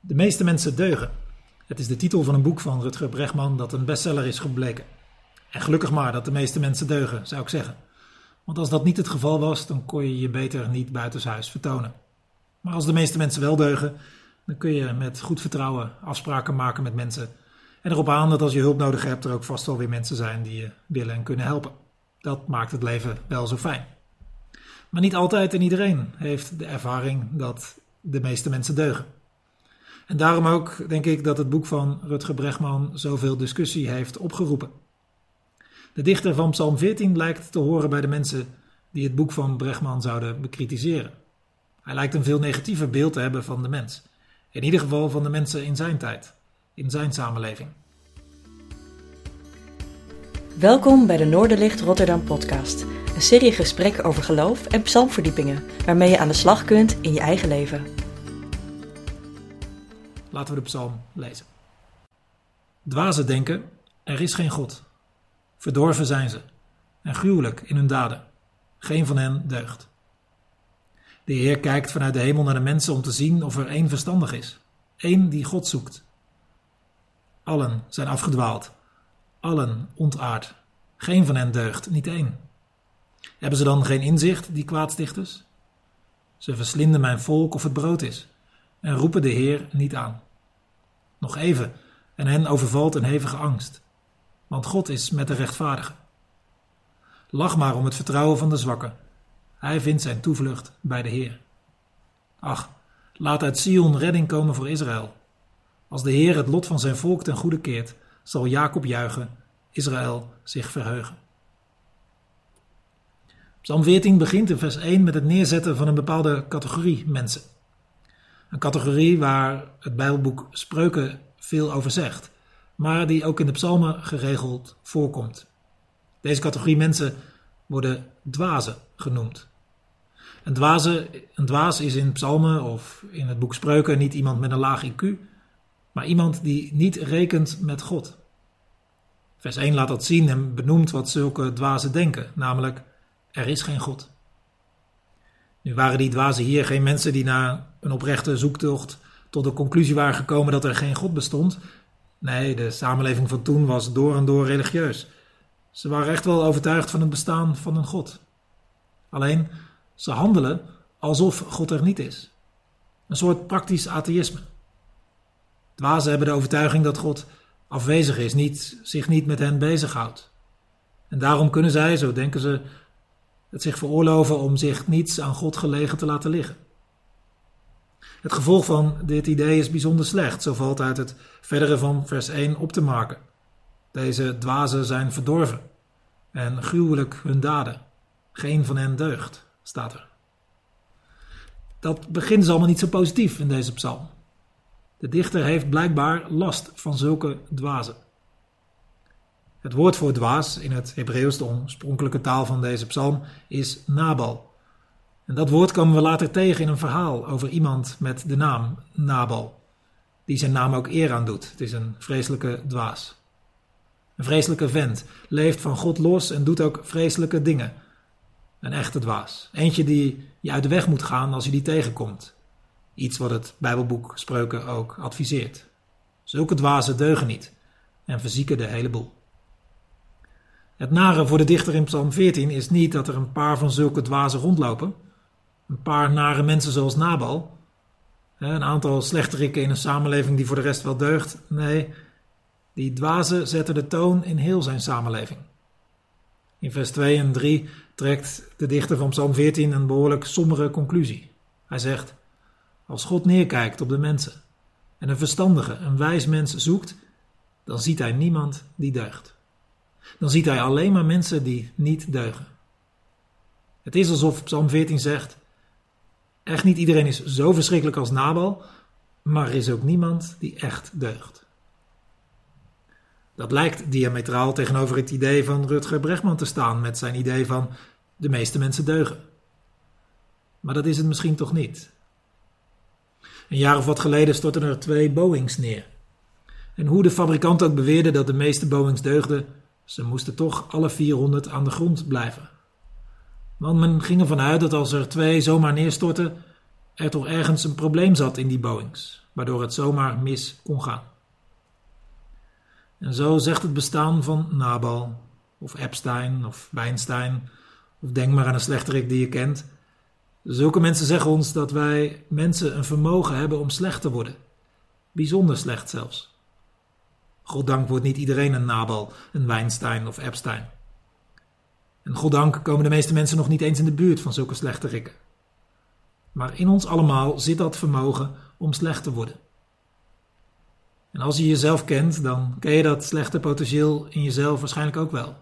De meeste mensen deugen. Het is de titel van een boek van Rutger Bregman dat een bestseller is gebleken. En gelukkig maar dat de meeste mensen deugen, zou ik zeggen. Want als dat niet het geval was, dan kon je je beter niet buitenshuis vertonen. Maar als de meeste mensen wel deugen, dan kun je met goed vertrouwen afspraken maken met mensen. En erop aan dat als je hulp nodig hebt, er ook vast wel weer mensen zijn die je willen en kunnen helpen. Dat maakt het leven wel zo fijn. Maar niet altijd en iedereen heeft de ervaring dat de meeste mensen deugen. En daarom ook denk ik dat het boek van Rutger Bregman zoveel discussie heeft opgeroepen. De dichter van Psalm 14 lijkt te horen bij de mensen die het boek van Bregman zouden bekritiseren. Hij lijkt een veel negatiever beeld te hebben van de mens. In ieder geval van de mensen in zijn tijd, in zijn samenleving. Welkom bij de Noorderlicht Rotterdam podcast. Een serie gesprekken over geloof en psalmverdiepingen, waarmee je aan de slag kunt in je eigen leven. Laten we de psalm lezen. Dwazen denken, er is geen God. Verdorven zijn ze en gruwelijk in hun daden. Geen van hen deugt. De Heer kijkt vanuit de hemel naar de mensen om te zien of er één verstandig is. één die God zoekt. Allen zijn afgedwaald. Allen ontaard. Geen van hen deugt, niet één. Hebben ze dan geen inzicht, die kwaadstichters? Ze verslinden mijn volk of het brood is en roepen de Heer niet aan. Nog even en hen overvalt een hevige angst, want God is met de rechtvaardigen. Lach maar om het vertrouwen van de zwakken. Hij vindt zijn toevlucht bij de Heer. Ach, laat uit Sion redding komen voor Israël. Als de Heer het lot van zijn volk ten goede keert, zal Jacob juichen, Israël zich verheugen. Psalm 14 begint in vers 1 met het neerzetten van een bepaalde categorie mensen. Een categorie waar het Bijbelboek Spreuken veel over zegt, maar die ook in de psalmen geregeld voorkomt. Deze categorie mensen worden dwazen genoemd. Een, dwaze, een dwaas is in psalmen of in het boek Spreuken niet iemand met een laag IQ, maar iemand die niet rekent met God. Vers 1 laat dat zien en benoemt wat zulke dwazen denken, namelijk er is geen God. Nu waren die dwazen hier geen mensen die na een oprechte zoektocht tot de conclusie waren gekomen dat er geen God bestond. Nee, de samenleving van toen was door en door religieus. Ze waren echt wel overtuigd van het bestaan van een God. Alleen, ze handelen alsof God er niet is. Een soort praktisch atheïsme. Dwazen hebben de overtuiging dat God afwezig is, niet, zich niet met hen bezighoudt. En daarom kunnen zij, zo denken ze, het zich veroorloven om zich niets aan God gelegen te laten liggen. Het gevolg van dit idee is bijzonder slecht, zo valt uit het verdere van vers 1 op te maken. Deze dwazen zijn verdorven en gruwelijk hun daden. Geen van hen deugt, staat er. Dat begint dus allemaal niet zo positief in deze psalm. De dichter heeft blijkbaar last van zulke dwazen. Het woord voor dwaas in het Hebreeuws, de oorspronkelijke taal van deze psalm, is Nabal. En dat woord komen we later tegen in een verhaal over iemand met de naam Nabal, die zijn naam ook eer aan doet. Het is een vreselijke dwaas. Een vreselijke vent, leeft van God los en doet ook vreselijke dingen. Een echte dwaas. Eentje die je uit de weg moet gaan als je die tegenkomt. Iets wat het Bijbelboek Spreuken ook adviseert. Zulke dwazen deugen niet en verzieken de hele boel. Het nare voor de dichter in Psalm 14 is niet dat er een paar van zulke dwazen rondlopen. Een paar nare mensen zoals Nabal. Een aantal slechterikken in een samenleving die voor de rest wel deugt. Nee, die dwazen zetten de toon in heel zijn samenleving. In vers 2 en 3 trekt de dichter van Psalm 14 een behoorlijk sombere conclusie. Hij zegt: Als God neerkijkt op de mensen en een verstandige, een wijs mens zoekt, dan ziet hij niemand die deugt dan ziet hij alleen maar mensen die niet deugen. Het is alsof Psalm 14 zegt: Echt niet iedereen is zo verschrikkelijk als Nabal, maar er is ook niemand die echt deugt. Dat lijkt diametraal tegenover het idee van Rutger Bregman te staan met zijn idee van de meeste mensen deugen. Maar dat is het misschien toch niet. Een jaar of wat geleden stortten er twee Boeings neer. En hoe de fabrikant ook beweerde dat de meeste Boeings deugden, ze moesten toch alle 400 aan de grond blijven. Want men ging ervan uit dat als er twee zomaar neerstortten, er toch ergens een probleem zat in die Boeings. waardoor het zomaar mis kon gaan. En zo zegt het bestaan van Nabal, of Epstein, of Weinstein, of denk maar aan een slechterik die je kent. Zulke mensen zeggen ons dat wij mensen een vermogen hebben om slecht te worden. Bijzonder slecht zelfs. Goddank wordt niet iedereen een Nabal, een Weinstein of Epstein. En goddank komen de meeste mensen nog niet eens in de buurt van zulke slechterikken. Maar in ons allemaal zit dat vermogen om slecht te worden. En als je jezelf kent, dan ken je dat slechte potentieel in jezelf waarschijnlijk ook wel.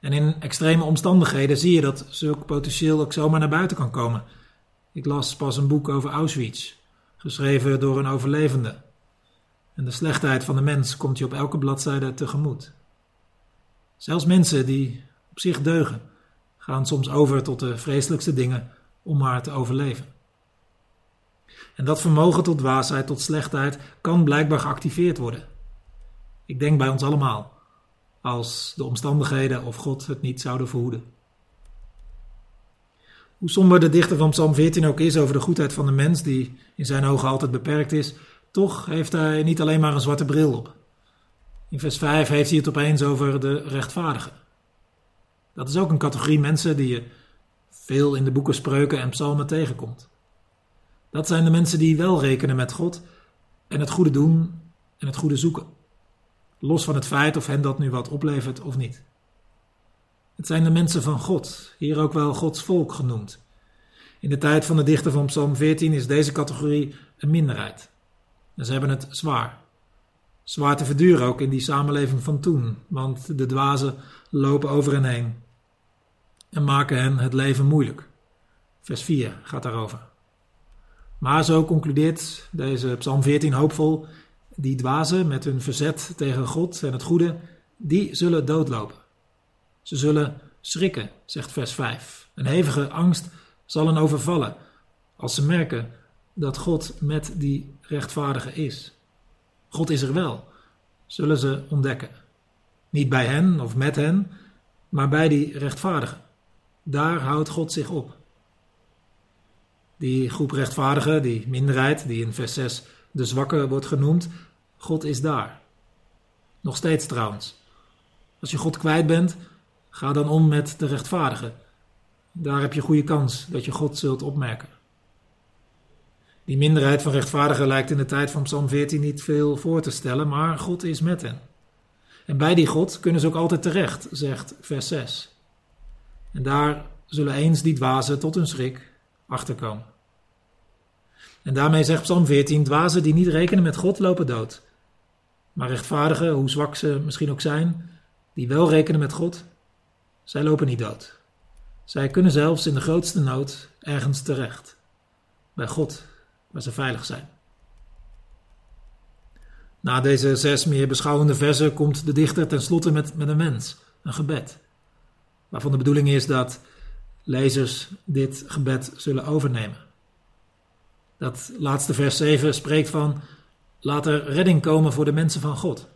En in extreme omstandigheden zie je dat zulk potentieel ook zomaar naar buiten kan komen. Ik las pas een boek over Auschwitz, geschreven door een overlevende. En de slechtheid van de mens komt je op elke bladzijde tegemoet. Zelfs mensen die op zich deugen, gaan soms over tot de vreselijkste dingen om maar te overleven. En dat vermogen tot dwaasheid, tot slechtheid, kan blijkbaar geactiveerd worden. Ik denk bij ons allemaal, als de omstandigheden of God het niet zouden verhoeden. Hoe somber de dichter van Psalm 14 ook is over de goedheid van de mens, die in zijn ogen altijd beperkt is, toch heeft hij niet alleen maar een zwarte bril op. In vers 5 heeft hij het opeens over de rechtvaardigen. Dat is ook een categorie mensen die je veel in de boeken spreuken en psalmen tegenkomt. Dat zijn de mensen die wel rekenen met God en het goede doen en het goede zoeken. Los van het feit of hen dat nu wat oplevert of niet. Het zijn de mensen van God, hier ook wel Gods volk genoemd. In de tijd van de dichter van Psalm 14 is deze categorie een minderheid. En ze hebben het zwaar. Zwaar te verduren ook in die samenleving van toen, want de dwazen lopen over hen heen en maken hen het leven moeilijk. Vers 4 gaat daarover. Maar zo concludeert deze Psalm 14 hoopvol: die dwazen met hun verzet tegen God en het goede, die zullen doodlopen. Ze zullen schrikken, zegt vers 5. Een hevige angst zal hen overvallen als ze merken dat God met die rechtvaardige is. God is er wel, zullen ze ontdekken. Niet bij hen of met hen, maar bij die rechtvaardige. Daar houdt God zich op. Die groep rechtvaardigen, die minderheid, die in vers 6 de zwakke wordt genoemd, God is daar. Nog steeds trouwens. Als je God kwijt bent, ga dan om met de rechtvaardigen. Daar heb je goede kans dat je God zult opmerken. Die minderheid van rechtvaardigen lijkt in de tijd van Psalm 14 niet veel voor te stellen, maar God is met hen. En bij die God kunnen ze ook altijd terecht, zegt vers 6. En daar zullen eens die dwazen tot hun schrik achterkomen. En daarmee zegt Psalm 14: dwazen die niet rekenen met God lopen dood. Maar rechtvaardigen, hoe zwak ze misschien ook zijn, die wel rekenen met God, zij lopen niet dood. Zij kunnen zelfs in de grootste nood ergens terecht. Bij God, waar ze veilig zijn. Na deze zes meer beschouwende versen komt de dichter tenslotte met, met een wens, een gebed. Waarvan de bedoeling is dat lezers dit gebed zullen overnemen. Dat laatste vers 7 spreekt van: laat er redding komen voor de mensen van God.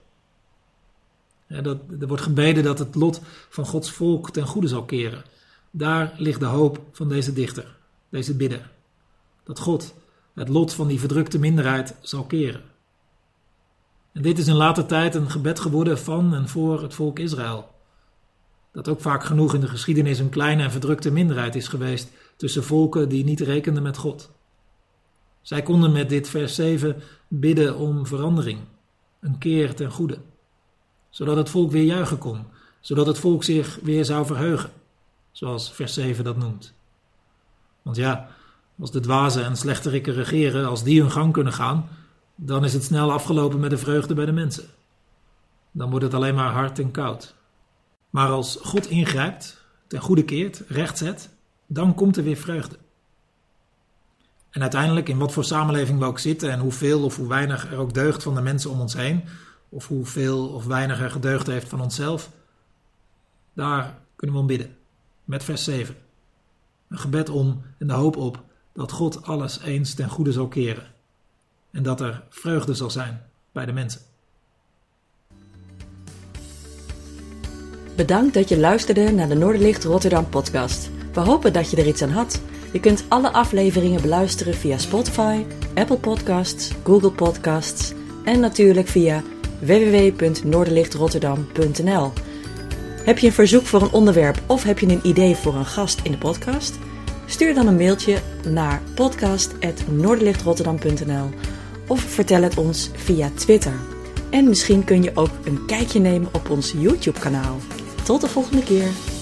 dat, er wordt gebeden dat het lot van Gods volk ten goede zal keren. Daar ligt de hoop van deze dichter, deze bidder. Dat God het lot van die verdrukte minderheid zal keren. En dit is in later tijd een gebed geworden van en voor het volk Israël. Dat ook vaak genoeg in de geschiedenis een kleine en verdrukte minderheid is geweest tussen volken die niet rekenden met God. Zij konden met dit vers 7 bidden om verandering, een keer ten goede, zodat het volk weer juichen kon, zodat het volk zich weer zou verheugen, zoals vers 7 dat noemt. Want ja, als de dwazen en slechterikken regeren, als die hun gang kunnen gaan, dan is het snel afgelopen met de vreugde bij de mensen. Dan wordt het alleen maar hard en koud. Maar als God ingrijpt, ten goede keert, recht zet, dan komt er weer vreugde. En uiteindelijk, in wat voor samenleving we ook zitten en hoeveel of hoe weinig er ook deugt van de mensen om ons heen, of hoeveel of weinig er gedeugd heeft van onszelf, daar kunnen we om bidden. Met vers 7. Een gebed om en de hoop op dat God alles eens ten goede zal keren. En dat er vreugde zal zijn bij de mensen. Bedankt dat je luisterde naar de Noorderlicht Rotterdam podcast. We hopen dat je er iets aan had. Je kunt alle afleveringen beluisteren via Spotify, Apple Podcasts, Google Podcasts en natuurlijk via www.noorderlichtrotterdam.nl. Heb je een verzoek voor een onderwerp of heb je een idee voor een gast in de podcast? Stuur dan een mailtje naar podcast.noorderlichtrotterdam.nl of vertel het ons via Twitter. En misschien kun je ook een kijkje nemen op ons YouTube kanaal. Tot de volgende keer!